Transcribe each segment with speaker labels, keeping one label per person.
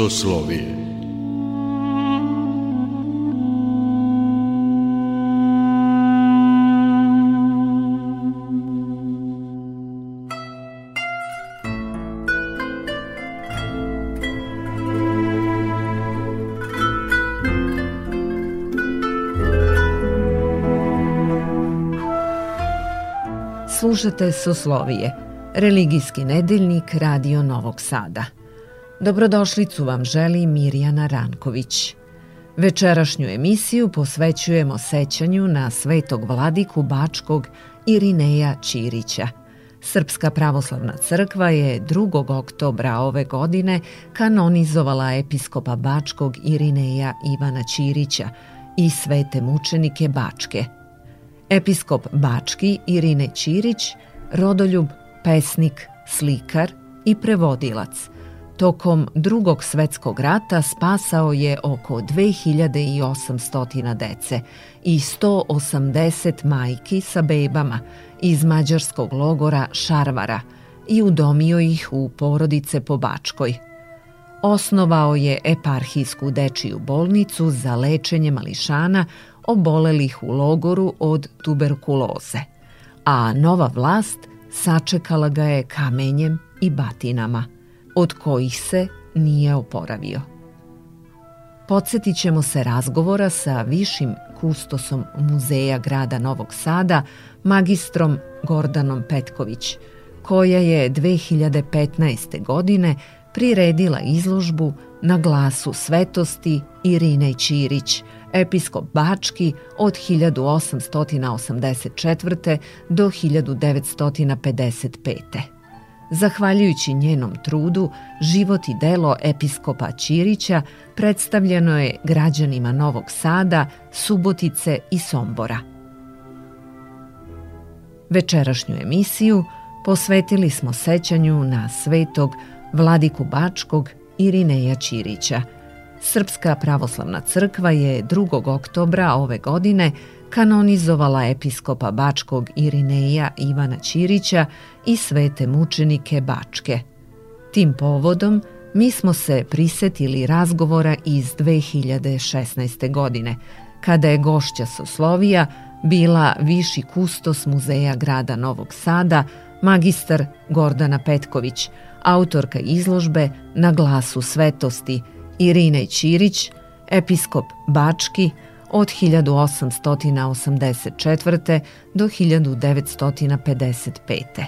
Speaker 1: soslovije.
Speaker 2: Slušate Soslovije, religijski nedeljnik Radio Novog Sada. Dobrodošlicu vam želi Mirjana Ranković. Večerašnju emisiju posvećujemo sećanju na svetog vladiku Bačkog Irineja Ćirića. Srpska pravoslavna crkva je 2. oktobra ove godine kanonizovala episkopa Bačkog Irineja Ivana Ćirića i svete mučenike Bačke – Episkop Bački Irine Ćirić, rodoljub, pesnik, slikar i prevodilac. Tokom drugog svetskog rata spasao je oko 2800 dece i 180 majki sa bebama iz mađarskog logora Šarvara i udomio ih u porodice po Bačkoj. Osnovao je eparhijsku dečiju bolnicu za lečenje mališana obolelih u logoru od tuberkuloze, a nova vlast sačekala ga je kamenjem i batinama, od kojih se nije oporavio. Podsjetit ćemo se razgovora sa višim kustosom Muzeja grada Novog Sada, magistrom Gordanom Petković, koja je 2015. godine priredila izložbu na glasu svetosti Irine Ćirić, episkop Bački od 1884. do 1955. Zahvaljujući njenom trudu, život i delo episkopa Ćirića predstavljeno je građanima Novog Sada, Subotice i Sombora. Večerašnju emisiju posvetili smo sećanju na svetog Vladiku Bačkog Irineja Ćirića – Srpska pravoslavna crkva je 2. oktobra ove godine kanonizovala episkopa Bačkog Irineja Ivana Ćirića i svete mučenike Bačke. Tim povodom mi smo se prisetili razgovora iz 2016. godine, kada je gošća Soslovija bila viši kustos muzeja grada Novog Sada, magistar Gordana Petković, autorka izložbe Na glasu svetosti – Irine Ćirić, episkop Bački od 1884. do 1955.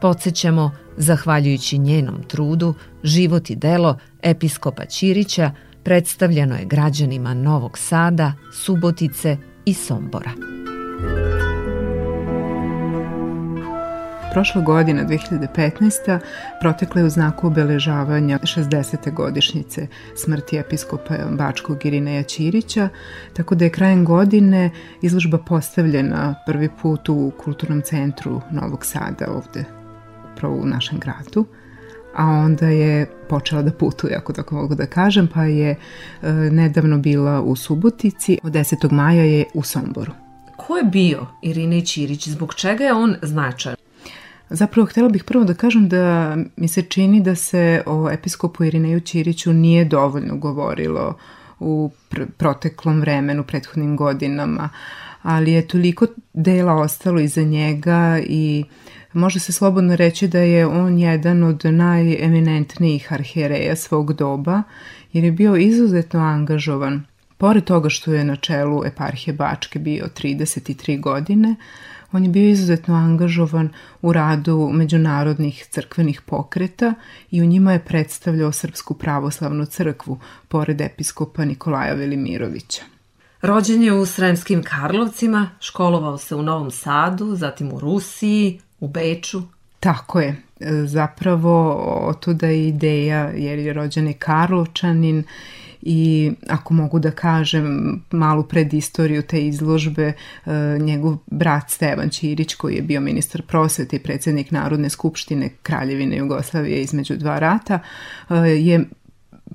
Speaker 2: Podsećamo, zahvaljujući njenom trudu, život i delo episkopa Ćirića predstavljeno je građanima Novog Sada, Subotice i Sombora.
Speaker 3: Prošla godina, 2015. protekla je u znaku obeležavanja 60. godišnjice smrti episkopa Bačkog Irineja Ćirića, tako da je krajem godine izložba postavljena prvi put u Kulturnom centru Novog Sada ovde, upravo u našem gradu a onda je počela da putuje, ako tako mogu da kažem, pa je e, nedavno bila u Subotici, od 10. maja je u Somboru.
Speaker 2: Ko je bio Irine Ćirić? Zbog čega je on značajan?
Speaker 3: Zapravo, htela bih prvo da kažem da mi se čini da se o episkopu Irineju Ćiriću nije dovoljno govorilo u pr proteklom vremenu, prethodnim godinama, ali je toliko dela ostalo iza njega i može se slobodno reći da je on jedan od najeminentnijih arhijereja svog doba, jer je bio izuzetno angažovan. Pored toga što je na čelu eparhije Bačke bio 33 godine, On je bio izuzetno angažovan u radu međunarodnih crkvenih pokreta i u njima je predstavljao Srpsku pravoslavnu crkvu, pored episkopa Nikolaja Velimirovića.
Speaker 2: Rođen je u Sremskim Karlovcima, školovao se u Novom Sadu, zatim u Rusiji, u Beču.
Speaker 3: Tako je. Zapravo, otuda je ideja, jer je rođen je Karlovčanin i ako mogu da kažem malu predistoriju te izložbe, e, njegov brat Stevan Ćirić koji je bio ministar prosvete i predsednik Narodne skupštine Kraljevine Jugoslavije između dva rata e, je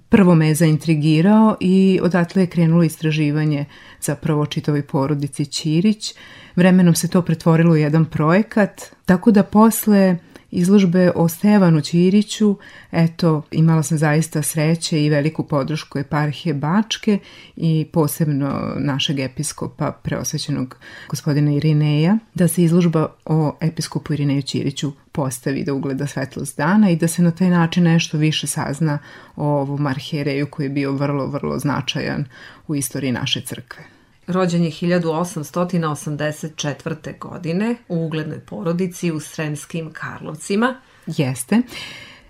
Speaker 3: prvo me zaintrigirao i odatle je krenulo istraživanje zapravo čitovi porodici Ćirić. Vremenom se to pretvorilo u jedan projekat, tako da posle izložbe o Stevanu Ćiriću, eto, imala sam zaista sreće i veliku podršku eparhije Bačke i posebno našeg episkopa preosvećenog gospodina Irineja, da se izložba o episkopu Irineju Ćiriću postavi da ugleda svetlost dana i da se na taj način nešto više sazna o ovom arhijereju koji je bio vrlo, vrlo značajan u istoriji naše crkve.
Speaker 2: Rođen je 1884. godine u uglednoj porodici u Sremskim Karlovcima.
Speaker 3: Jeste.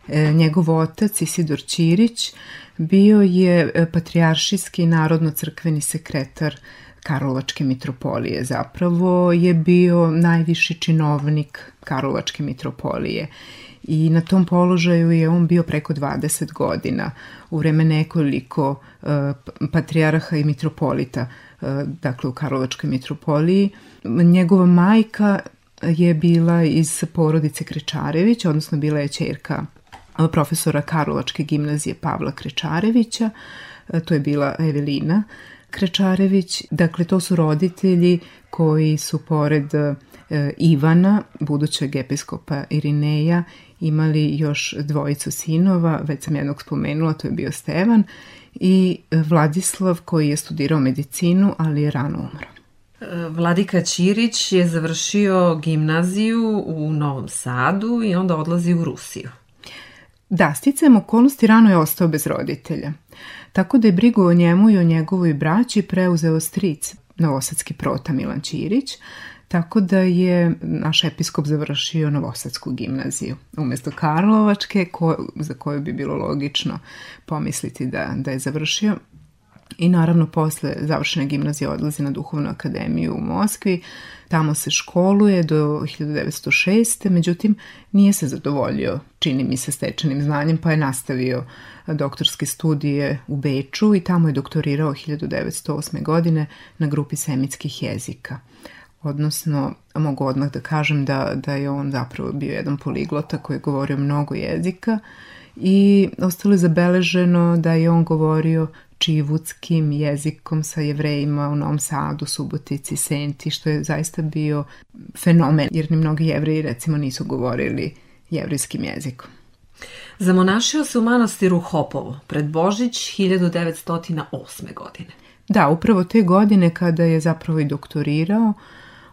Speaker 3: E, njegov otac Isidor Ćirić bio je e, patrijaršijski narodno-crkveni sekretar Karlovačke mitropolije. Zapravo je bio najviši činovnik Karlovačke mitropolije i na tom položaju je on bio preko 20 godina u vreme nekoliko uh, patrijarha i mitropolita, dakle u Karlovačkoj mitropoliji. Njegova majka je bila iz porodice Krečarević, odnosno bila je čerka profesora Karlovačke gimnazije Pavla Krečarevića, uh, to je bila Evelina Krečarević. Dakle, to su roditelji koji su pored Ivana, budućeg episkopa Irineja imali još dvojicu sinova, već sam jednog spomenula, to je bio Stevan, i Vladislav koji je studirao medicinu, ali je rano umro.
Speaker 2: Vladika Ćirić je završio gimnaziju u Novom Sadu i onda odlazi u Rusiju.
Speaker 3: Da, sticajem okolnosti rano je ostao bez roditelja. Tako da je brigu o njemu i o njegovoj braći preuzeo stric, novosadski prota Milan Ćirić, Tako da je naš episkop završio Novosadsku gimnaziju umesto Karlovačke, ko, za koju bi bilo logično pomisliti da, da je završio. I naravno posle završene gimnazije odlazi na Duhovnu akademiju u Moskvi. Tamo se školuje do 1906. Međutim, nije se zadovoljio, čini mi se, stečenim znanjem, pa je nastavio doktorske studije u Beču i tamo je doktorirao 1908. godine na grupi semitskih jezika odnosno mogu odmah da kažem da, da je on zapravo bio jedan poliglota koji je govorio mnogo jezika i ostalo je zabeleženo da je on govorio čivutskim jezikom sa jevrejima u Novom Sadu, Subotici, Senti, što je zaista bio fenomen, jer ni mnogi jevreji recimo nisu govorili jevrijskim jezikom.
Speaker 2: Zamonašio se u manastiru Hopovo pred Božić 1908. godine.
Speaker 3: Da, upravo te godine kada je zapravo i doktorirao,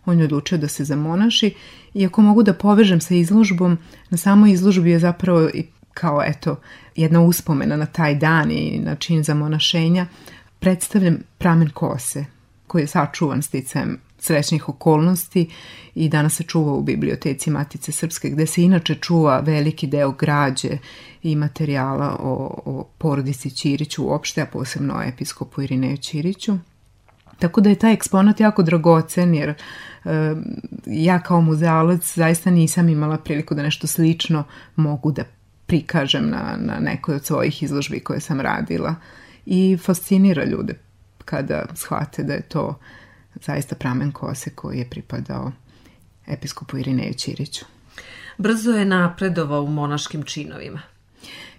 Speaker 3: on je odlučio da se zamonaši i ako mogu da povežem sa izložbom, na samoj izložbi je zapravo i kao eto jedna uspomena na taj dan i na čin zamonašenja predstavljam pramen kose koji je sačuvan sticajem srećnih okolnosti i danas se čuva u biblioteci Matice Srpske gde se inače čuva veliki deo građe i materijala o, o porodici Ćiriću uopšte, a posebno o episkopu Irineju Ćiriću. Tako da je taj eksponat jako dragocen jer ja kao muzealac zaista nisam imala priliku da nešto slično mogu da prikažem na, na nekoj od svojih izložbi koje sam radila i fascinira ljude kada shvate da je to zaista pramen kose koji je pripadao episkopu Irineju Ćiriću.
Speaker 2: Brzo je napredovao u monaškim činovima.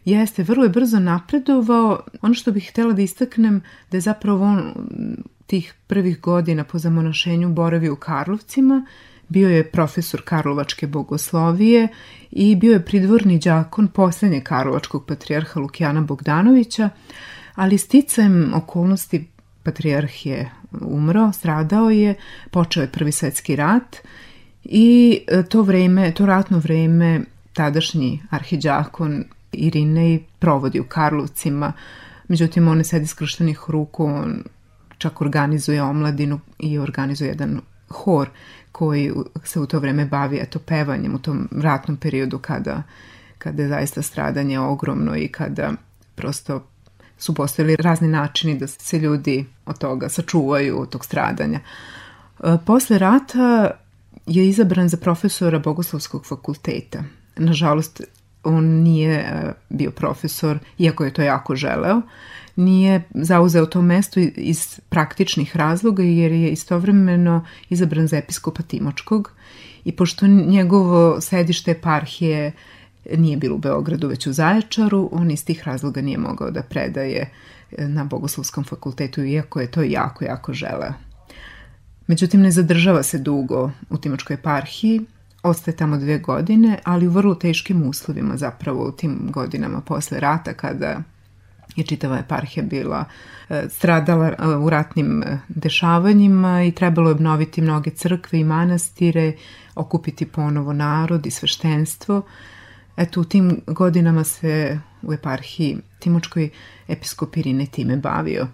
Speaker 3: Jeste, vrlo je brzo napredovao. Ono što bih htela da istaknem da je zapravo on tih prvih godina po zamonašenju boravio u Karlovcima, bio je profesor Karlovačke bogoslovije i bio je pridvorni đakon poslednje Karlovačkog patrijarha Lukijana Bogdanovića, ali sticajem okolnosti patrijarh je umro, stradao je, počeo je prvi svetski rat i e, to vreme, to ratno vreme tadašnji arhiđakon Irinej provodi u Karlovcima, međutim on sedi skrštenih ruku, on čak organizuje omladinu i organizuje jedan hor koji se u to vreme bavi eto pevanjem u tom ratnom periodu kada, kada je zaista stradanje ogromno i kada prosto su postojili razni načini da se ljudi od toga sačuvaju, od tog stradanja. E, posle rata je izabran za profesora Bogoslovskog fakulteta. Nažalost, on nije e, bio profesor, iako je to jako želeo, nije zauzeo to mesto iz praktičnih razloga jer je istovremeno izabran za episkopa Timočkog i pošto njegovo sedište eparhije nije bilo u Beogradu već u Zaječaru, on iz tih razloga nije mogao da predaje e, na Bogoslovskom fakultetu, iako je to jako, jako želeo. Međutim, ne zadržava se dugo u Timočkoj eparhiji, ostaje tamo dve godine, ali u vrlo teškim uslovima zapravo u tim godinama posle rata kada je čitava eparhija bila e, stradala e, u ratnim e, dešavanjima i trebalo je obnoviti mnoge crkve i manastire, okupiti ponovo narod i sveštenstvo. Eto, u tim godinama se u eparhiji Timočkoj episkop Irine time bavio,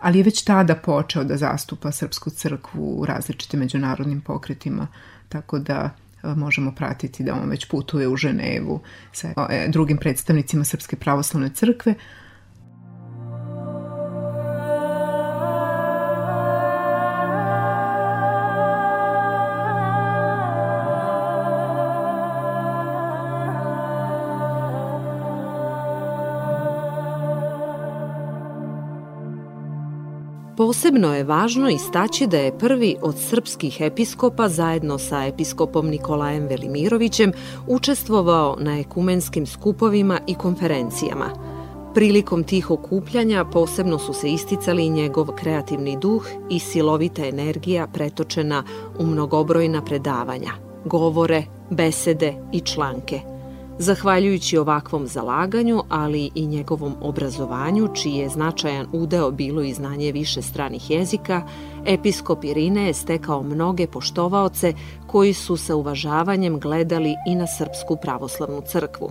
Speaker 3: ali je već tada počeo da zastupa Srpsku crkvu u različitim međunarodnim pokretima, tako da možemo pratiti da on već putuje u Ženevu sa drugim predstavnicima Srpske pravoslavne crkve,
Speaker 2: Posebno je važno istaći da je prvi od srpskih episkopa zajedno sa episkopom Nikolajem Velimirovićem učestvovao na ekumenskim skupovima i konferencijama. Prilikom tih okupljanja posebno su se isticali njegov kreativni duh i silovita energija pretočena u mnogobrojna predavanja, govore, besede i članke – Zahvaljujući ovakvom zalaganju, ali i njegovom obrazovanju, čiji je značajan udeo bilo i znanje više stranih jezika, episkop Irine je stekao mnoge poštovaoce koji su sa uvažavanjem gledali i na Srpsku pravoslavnu crkvu.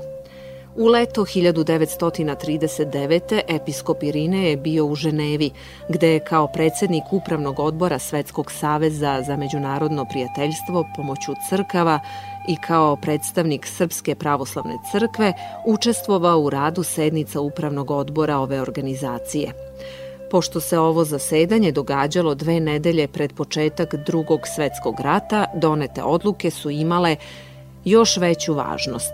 Speaker 2: U leto 1939. episkop Irine je bio u Ženevi, gde je kao predsednik Upravnog odbora Svetskog saveza za međunarodno prijateljstvo pomoću crkava i kao predstavnik Srpske pravoslavne crkve učestvovao u radu sednica Upravnog odbora ove organizacije. Pošto se ovo zasedanje događalo dve nedelje pred početak drugog svetskog rata, donete odluke su imale još veću važnost.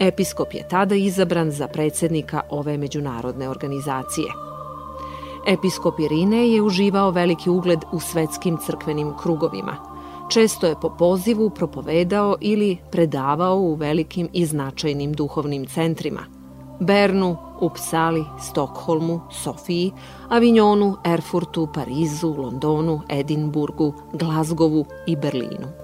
Speaker 2: Episkop je tada izabran za predsednika ove međunarodne organizacije. Episkop Irine je uživao veliki ugled u svetskim crkvenim krugovima – Često je po pozivu propovedao ili predavao u velikim i značajnim duhovnim centrima. Bernu, Upsali, Stokholmu, Sofiji, Avignonu, Erfurtu, Parizu, Londonu, Edinburgu, Glazgovu i Berlinu.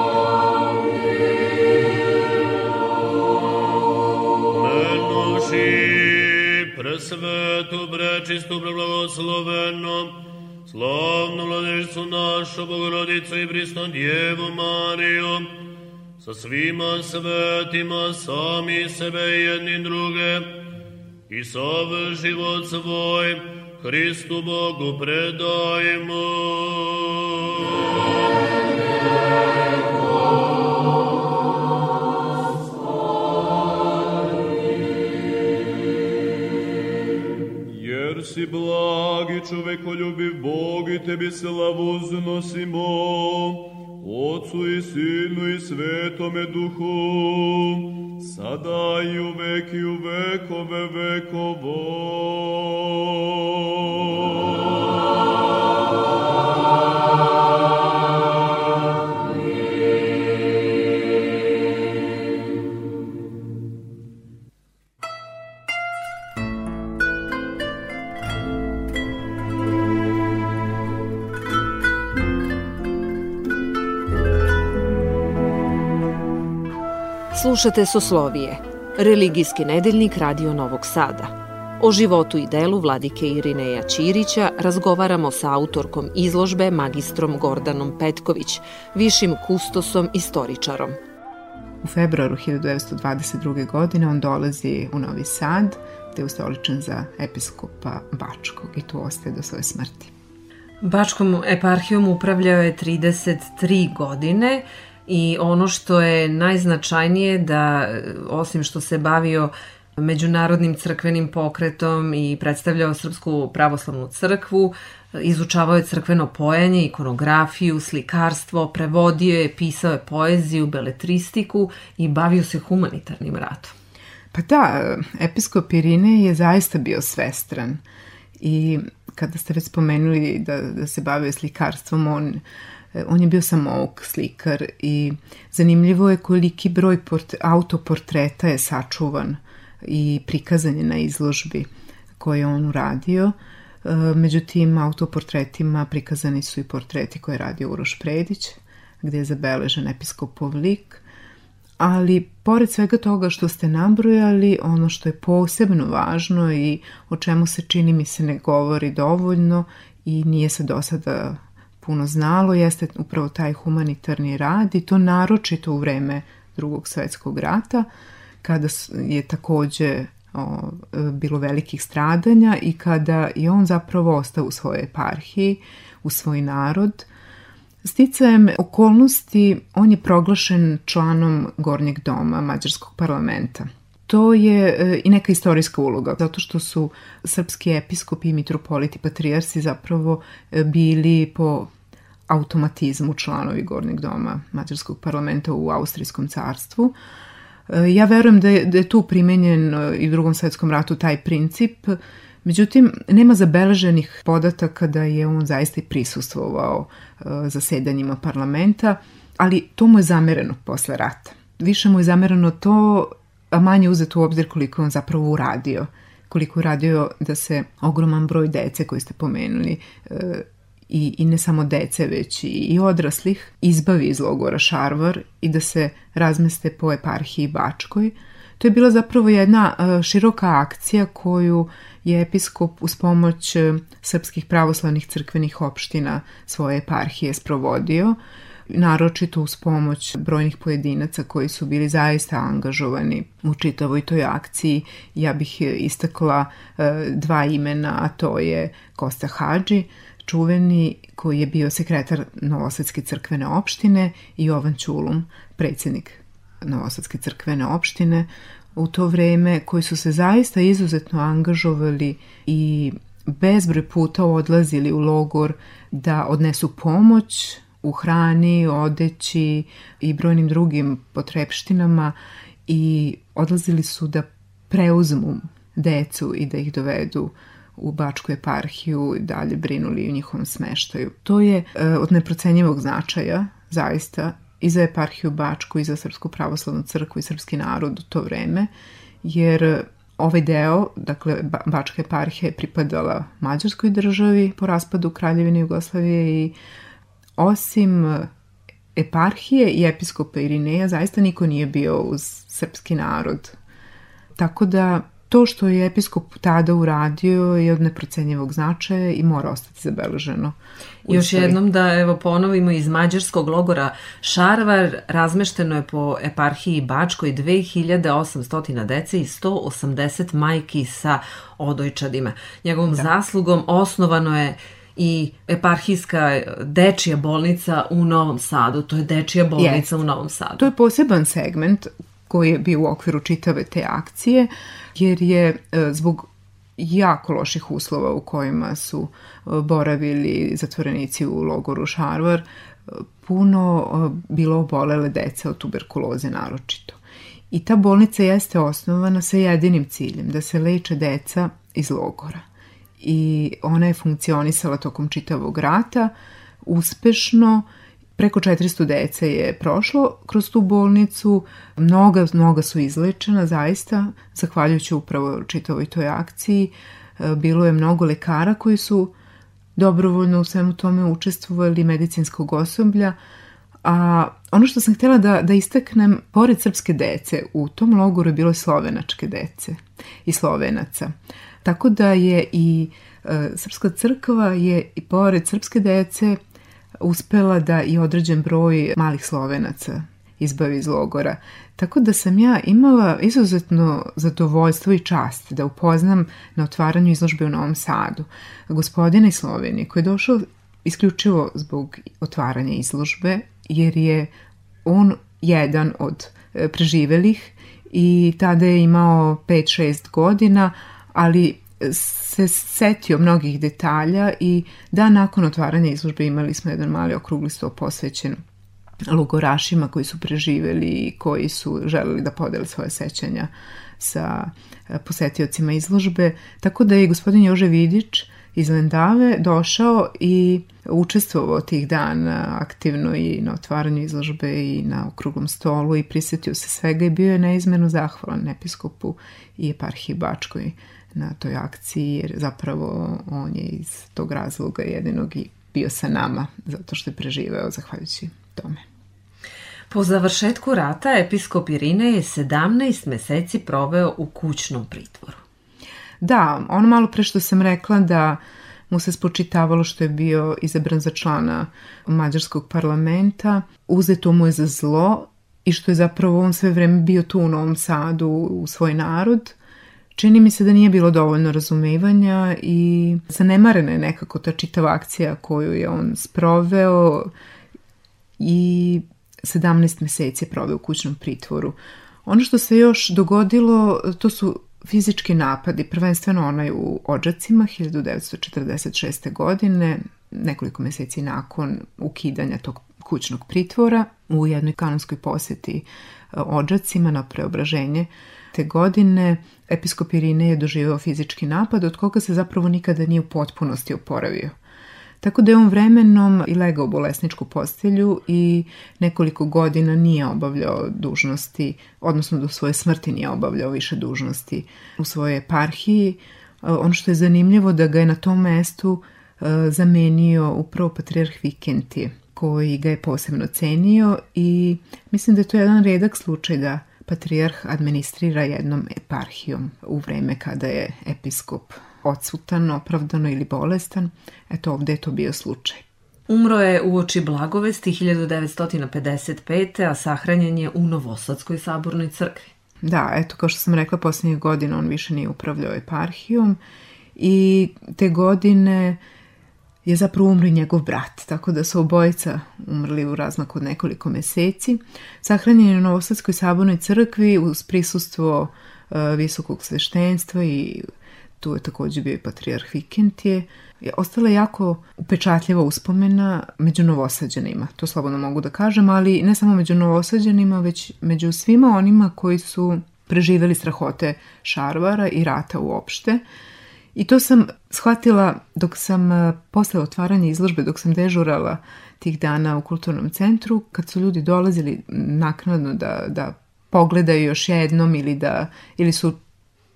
Speaker 1: Menoši presvetu, prečistu, preblagoslovenu, slavnu vladicu našu, Bogorodicu i prisno Djevu Mariju, sa svima svetima, sami sebe i jedni druge, i sav život svoj Hristu Bogu predajmo.
Speaker 4: Jer si blagi čovekoljubiv Bog i tebi slavu uznosimo, Otcu i Sinu i Svetome Duhu, sada i u vek i u vekove vekovo.
Speaker 2: Slušate Soslovije, religijski nedeljnik Radio Novog Sada. O životu i delu vladike Irineja Ćirića razgovaramo sa autorkom izložbe magistrom Gordanom Petković, višim kustosom istoričarom.
Speaker 3: U februaru 1922. godine on dolazi u Novi Sad, te je ustoličen za episkopa Bačkog i tu ostaje do svoje smrti.
Speaker 2: Bačkom eparhijom upravljao je 33 godine, i ono što je najznačajnije da osim što se bavio međunarodnim crkvenim pokretom i predstavljao Srpsku pravoslavnu crkvu, izučavao je crkveno pojanje, ikonografiju, slikarstvo, prevodio je, pisao je poeziju, beletristiku i bavio se humanitarnim radom.
Speaker 3: Pa da, episkop Irine je zaista bio svestran i kada ste već spomenuli da, da se bavio slikarstvom, on on je bio samouk slikar i zanimljivo je koliki broj port, autoportreta je sačuvan i prikazan je na izložbi koje on uradio. E, među tim autoportretima prikazani su i portreti koje je radio Uroš Predić, gde je zabeležen episkopov lik, ali pored svega toga što ste nabrojali, ono što je posebno važno i o čemu se čini mi se ne govori dovoljno i nije se do sada puno znalo jeste upravo taj humanitarni rad i to naročito u vreme drugog svetskog rata kada je takođe o, bilo velikih stradanja i kada je on zapravo ostao u svojoj eparhiji, u svoj narod. Sticajem okolnosti on je proglašen članom Gornjeg doma Mađarskog parlamenta – to je e, i neka istorijska uloga, zato što su srpski episkopi, mitropoliti, patrijarsi zapravo e, bili po automatizmu članovi Gornjeg doma Mađarskog parlamenta u Austrijskom carstvu. E, ja verujem da je, da je tu primenjen i u drugom svetskom ratu taj princip, međutim nema zabeleženih podataka da je on zaista i prisustvovao zasedanjima parlamenta, ali to mu je zamereno posle rata. Više mu je zamereno to a manje uzeti u obzir koliko on zapravo uradio koliko uradio da se ogroman broj dece koji ste pomenuli e, i, i ne samo dece, već i, i odraslih, izbavi iz logora Šarvar i da se razmeste po eparhiji Bačkoj. To je bila zapravo jedna e, široka akcija koju je episkop uz pomoć e, srpskih pravoslavnih crkvenih opština svoje eparhije sprovodio naročito uz pomoć brojnih pojedinaca koji su bili zaista angažovani u čitavoj toj akciji. Ja bih istakla e, dva imena, a to je Kosta Hadži, čuveni koji je bio sekretar Novosadske crkvene opštine i Jovan Ćulum, predsednik Novosadske crkvene opštine u to vreme koji su se zaista izuzetno angažovali i bezbroj puta odlazili u logor da odnesu pomoć u hrani, odeći i brojnim drugim potrepštinama i odlazili su da preuzmu decu i da ih dovedu u Bačku eparhiju i dalje brinuli o njihovom smeštaju. To je e, od neprocenjivog značaja, zaista, i za eparhiju Bačku i za Srpsku pravoslavnu crkvu i srpski narod u to vreme, jer ovaj deo, dakle Bačka eparhija je pripadala Mađarskoj državi po raspadu Kraljevine Jugoslavije i osim eparhije i episkopa Irineja zaista niko nije bio uz srpski narod. Tako da to što je episkop tada uradio je od neprocenjivog značaja i mora ostati zabeleženo.
Speaker 2: Još jednom da evo ponovimo iz mađarskog logora Šarvar razmešteno je po eparhiji Bačkoj 2800 dece i 180 majki sa odojčadima. Njegovom da. zaslugom osnovano je i eparhijska dečija bolnica u Novom Sadu. To je dečija bolnica yes. u Novom Sadu.
Speaker 3: To je poseban segment koji je bio u okviru čitave te akcije, jer je e, zbog jako loših uslova u kojima su e, boravili zatvorenici u logoru Šarvar, e, puno bilo obolele dece od tuberkuloze naročito. I ta bolnica jeste osnovana sa jedinim ciljem, da se leče deca iz logora. I ona je funkcionisala tokom čitavog rata, uspešno, Preko 400 dece je prošlo kroz tu bolnicu, mnoga, mnoga su izlečena zaista, zahvaljujući upravo čitavoj toj akciji. E, bilo je mnogo lekara koji su dobrovoljno u svemu tome učestvovali, medicinskog osoblja, a ono što sam htjela da, da istaknem, pored srpske dece, u tom logoru je bilo slovenačke dece i slovenaca. Tako da je i e, Srpska crkva je i pored srpske dece uspela da i određen broj malih slovenaca izbavi iz logora. Tako da sam ja imala izuzetno zadovoljstvo i čast da upoznam na otvaranju izložbe u Novom Sadu gospodina iz Slovenije koji je došao isključivo zbog otvaranja izložbe jer je on jedan od e, preživelih i tada je imao 5-6 godina, ali se setio mnogih detalja i dan nakon otvaranja izložbe imali smo jedan mali okrugli sto posvećen logorašima koji su preživeli i koji su želeli da podele svoje sećanja sa e, posetiocima izložbe. Tako da je gospodin Jože Vidić iz Lendave došao i učestvovao tih dana aktivno i na otvaranju izložbe i na okruglom stolu i prisetio se svega i bio je neizmeno zahvalan episkopu i eparhiji Bačkoj na toj akciji jer zapravo on je iz tog razloga jedinog i bio sa nama zato što je preživeo zahvaljujući tome.
Speaker 2: Po završetku rata episkop Irine je 17 meseci proveo u kućnom pritvoru.
Speaker 3: Da, ono malo pre što sam rekla da mu se spočitavalo što je bio izabran za člana mađarskog parlamenta, uzeto mu je za zlo i što je zapravo on sve vreme bio tu u Novom Sadu u svoj narod Čini mi se da nije bilo dovoljno razumevanja i zanemarena je nekako ta čitava akcija koju je on sproveo i 17 meseci je proveo u kućnom pritvoru. Ono što se još dogodilo, to su fizički napadi, prvenstveno onaj u Ođacima 1946. godine, nekoliko meseci nakon ukidanja tog kućnog pritvora u jednoj kanonskoj poseti Ođacima na preobraženje te godine episkop Irine je doživeo fizički napad od koga se zapravo nikada nije u potpunosti oporavio. Tako da je on vremenom i legao u bolesničku postelju i nekoliko godina nije obavljao dužnosti, odnosno do svoje smrti nije obavljao više dužnosti u svojoj eparhiji. Ono što je zanimljivo da ga je na tom mestu e, zamenio upravo patrijarh Vikentije koji ga je posebno cenio i mislim da je to jedan redak slučaj da patrijarh administrira jednom eparhijom u vreme kada je episkop odsutan, opravdano ili bolestan. Eto, ovde je to bio slučaj.
Speaker 2: Umro je u oči Blagovesti 1955. a sahranjen je u Novosadskoj sabornoj crkvi.
Speaker 3: Da, eto, kao što sam rekla, poslednjih godina on više nije upravljao eparhijom i te godine je zapravo umri njegov brat, tako da su obojica umrli u razmaku od nekoliko meseci. Sahranjen je u Novosadskoj sabornoj crkvi uz prisustvo uh, visokog sveštenstva i tu je takođe bio i patrijarh Vikentije. Ostala je jako upečatljiva uspomena među novosađanima, to slobodno mogu da kažem, ali ne samo među novosađanima, već među svima onima koji su preživeli strahote Šarvara i rata uopšte. I to sam shvatila dok sam e, posle otvaranja izložbe, dok sam dežurala tih dana u kulturnom centru, kad su ljudi dolazili naknadno da, da pogledaju još jednom ili, da, ili su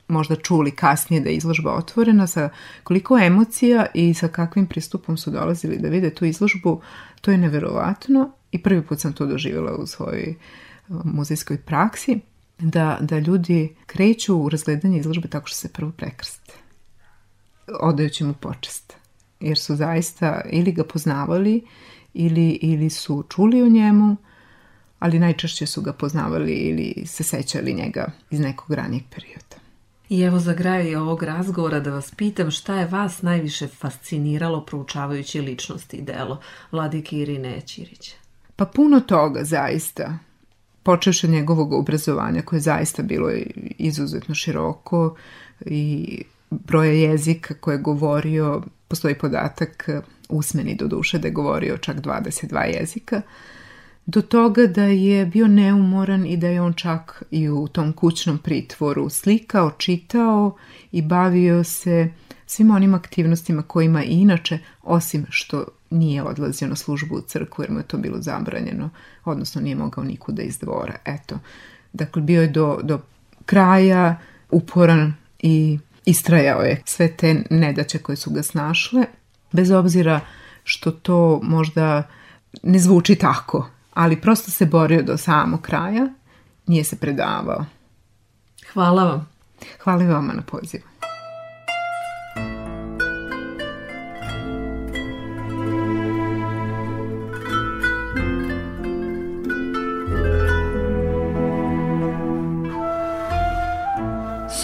Speaker 3: možda čuli kasnije da je izložba otvorena, sa koliko emocija i sa kakvim pristupom su dolazili da vide tu izložbu, to je neverovatno. I prvi put sam to doživjela u svojoj muzejskoj praksi, da, da ljudi kreću u razgledanje izložbe tako što se prvo prekrste, odajući mu počest, jer su zaista ili ga poznavali ili, ili su čuli o njemu, ali najčešće su ga poznavali ili se sećali njega iz nekog ranijeg perioda.
Speaker 2: I evo za graj ovog razgovora da vas pitam šta je vas najviše fasciniralo proučavajući ličnosti i delo vladike Irine Ćirića?
Speaker 3: Pa puno toga zaista. Počeš od njegovog obrazovanja koje je zaista bilo izuzetno široko i broja jezika koje je govorio, postoji podatak usmeni do duše da je govorio čak 22 jezika, do toga da je bio neumoran i da je on čak i u tom kućnom pritvoru slikao, čitao i bavio se svim onim aktivnostima kojima i inače, osim što nije odlazio na službu u crkvu jer mu je to bilo zabranjeno, odnosno nije mogao nikuda iz dvora. Eto, dakle bio je do, do kraja uporan i istrajao je sve te nedaće koje su ga snašle, bez obzira što to možda ne zvuči tako, ali prosto se borio do samog kraja, nije se predavao.
Speaker 2: Hvala vam.
Speaker 3: Hvala i vama na pozivu.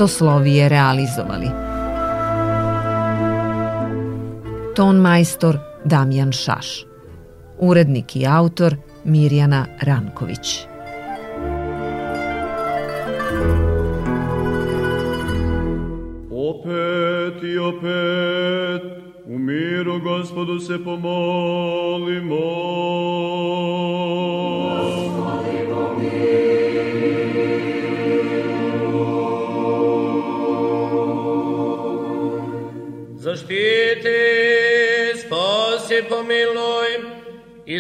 Speaker 2: Soslovije realizovali. Ton majstor Damjan Šaš. Urednik i autor Mirjana Ranković.
Speaker 4: Opet i opet u miru gospodu se pomolimo.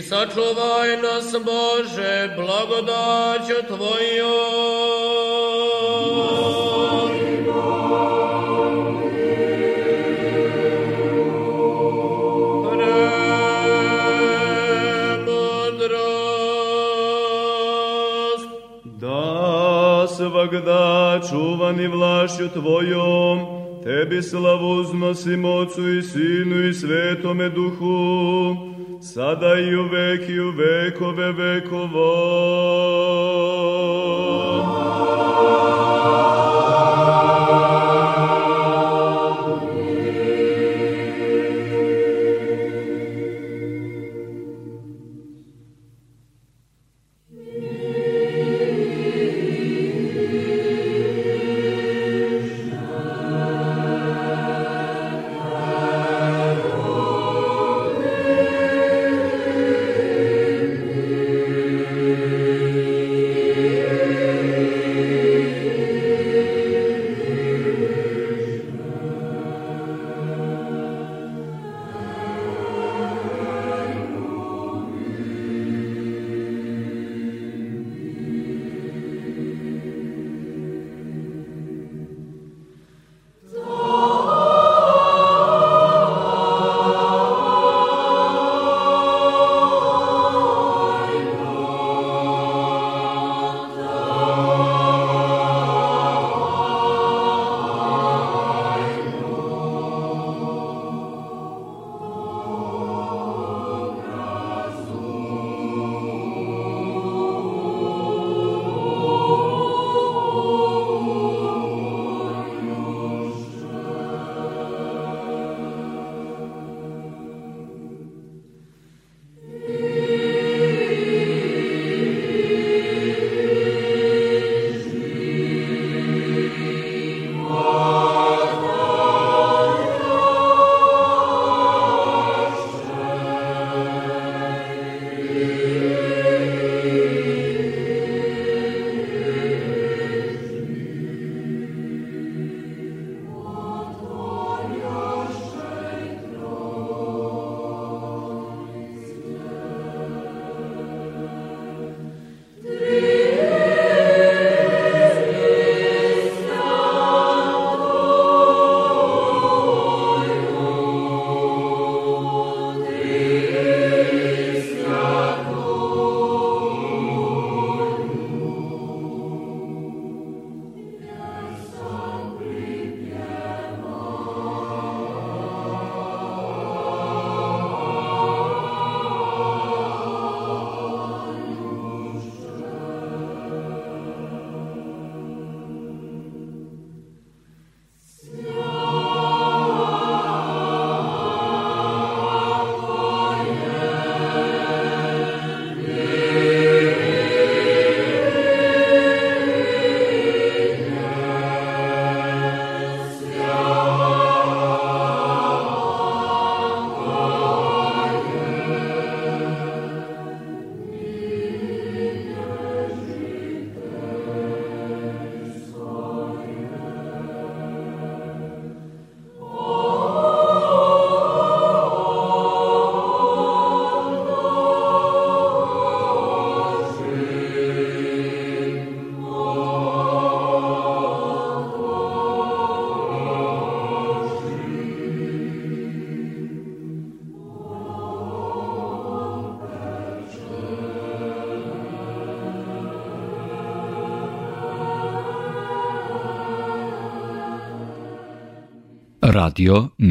Speaker 1: Sačuvaj nas Bože blagodaću Tvojom.
Speaker 4: Da svakda čuvani vlašću Tvojom, Tebi slavu uznosimo Otcu i Sinu i Svetome Duhu, sada i u vek i u vekove vekova.
Speaker 5: Radio Novi